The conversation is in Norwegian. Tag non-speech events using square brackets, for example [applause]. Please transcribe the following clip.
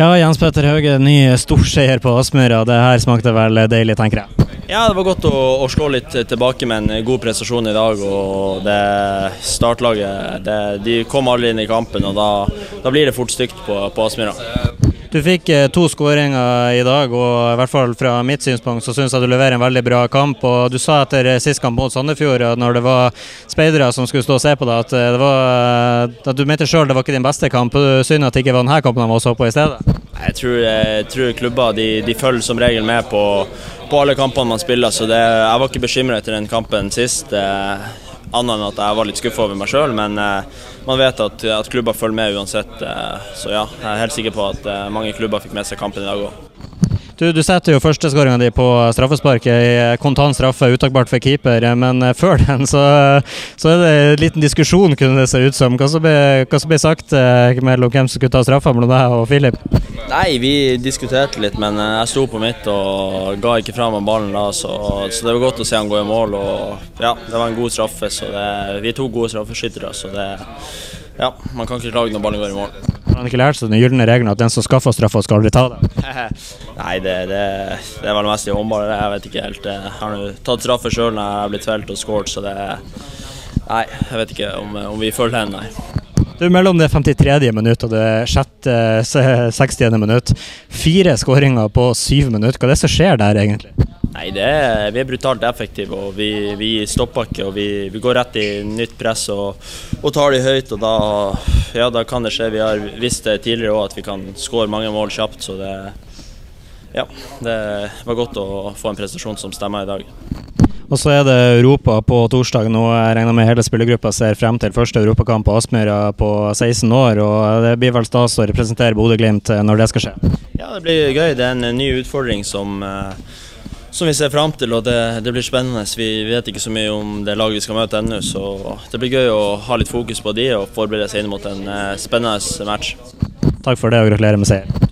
Ja, Jens Petter Hauge, ny storseier på Aspmyra. Det her smakte vel deilig, tenker jeg. Ja, det var godt å, å, slå litt tilbake med en god prestasjon i dag. og det Startlaget det, de kom alle inn i kampen, og da, da blir det fort stygt på, på Aspmyra. Du fikk eh, to skåringer i dag, og i hvert fall fra mitt synspunkt så syns jeg du leverer en veldig bra kamp. og Du sa etter sist kamp mot Sandefjord, når det var speidere som skulle stå og se på deg, at, det var, at du mente sjøl det var ikke din beste kamp. Synd at det ikke var denne kampen de var så på i stedet? Jeg tror, jeg tror klubber de, de, følger som regel med på, på alle kampene man spiller, så det, jeg var ikke bekymret etter den kampen sist. Annet enn at jeg var litt skuffa over meg sjøl, men eh, man vet at, at, klubber følger med uansett. Eh, så ja, jeg er helt sikker på at eh, mange klubber fikk med seg kampen i dag òg. Du, du setter jo førsteskåringa di på straffesparket i kontant straffe, utakbart for keeper. Men før [laughs] den så, så, er det en liten diskusjon, kunne det se ut som. Hva som ble, ble sagt mellom hvem som skulle ta straffa mellom deg og Filip? Nei, vi diskuterte litt, men jeg sto på mitt og ga ikke fra meg ballen da. Så, så, det var godt å se han gå i mål. Og ja, det var en god straffe. Så det, vi er to gode straffeskyttere, så det Ja, man kan ikke klage når ballen går i mål. Har han ikke lært seg den gylne regelen at den som skaffer straffa, skal aldri ta det? [laughs] Nei, det, det, det er vel mest i håndball. Jeg vet ikke helt. Jeg har nå tatt straffe sjøl når jeg har blitt felt og skåret, så det Nei, jeg vet ikke om, om vi følger den, nei. Du, Mellom det 53. minutt og det 60. minutt, fire skåringer på syv minutter. Hva er det som skjer der, egentlig? Nei, er, Vi er brutalt effektive og vi, vi stopper ikke. og vi, vi, går rett i nytt press og, og tar de høyt. og da, ja, da kan det skje. Vi har visst det tidligere òg at vi kan skåre mange mål kjapt. så det, ja, det var godt å få en prestasjon som stemmer i dag. Og så er det Europa på torsdag. Nå jeg regner med hele spillergruppa ser frem til første europakamp på Aspmyra på 16 år. og Det blir vel stas å representere Bodø-Glimt når det skal skje? Ja, det blir gøy. Det er en ny utfordring som, eh, som vi ser frem til, og det, det, blir spennende. Vi vet ikke så mye om det laget vi skal møte ennå, så det blir gøy å ha litt fokus på de og forberede seg inn mot en eh, spennende match. Takk for det, og gratulerer med seier.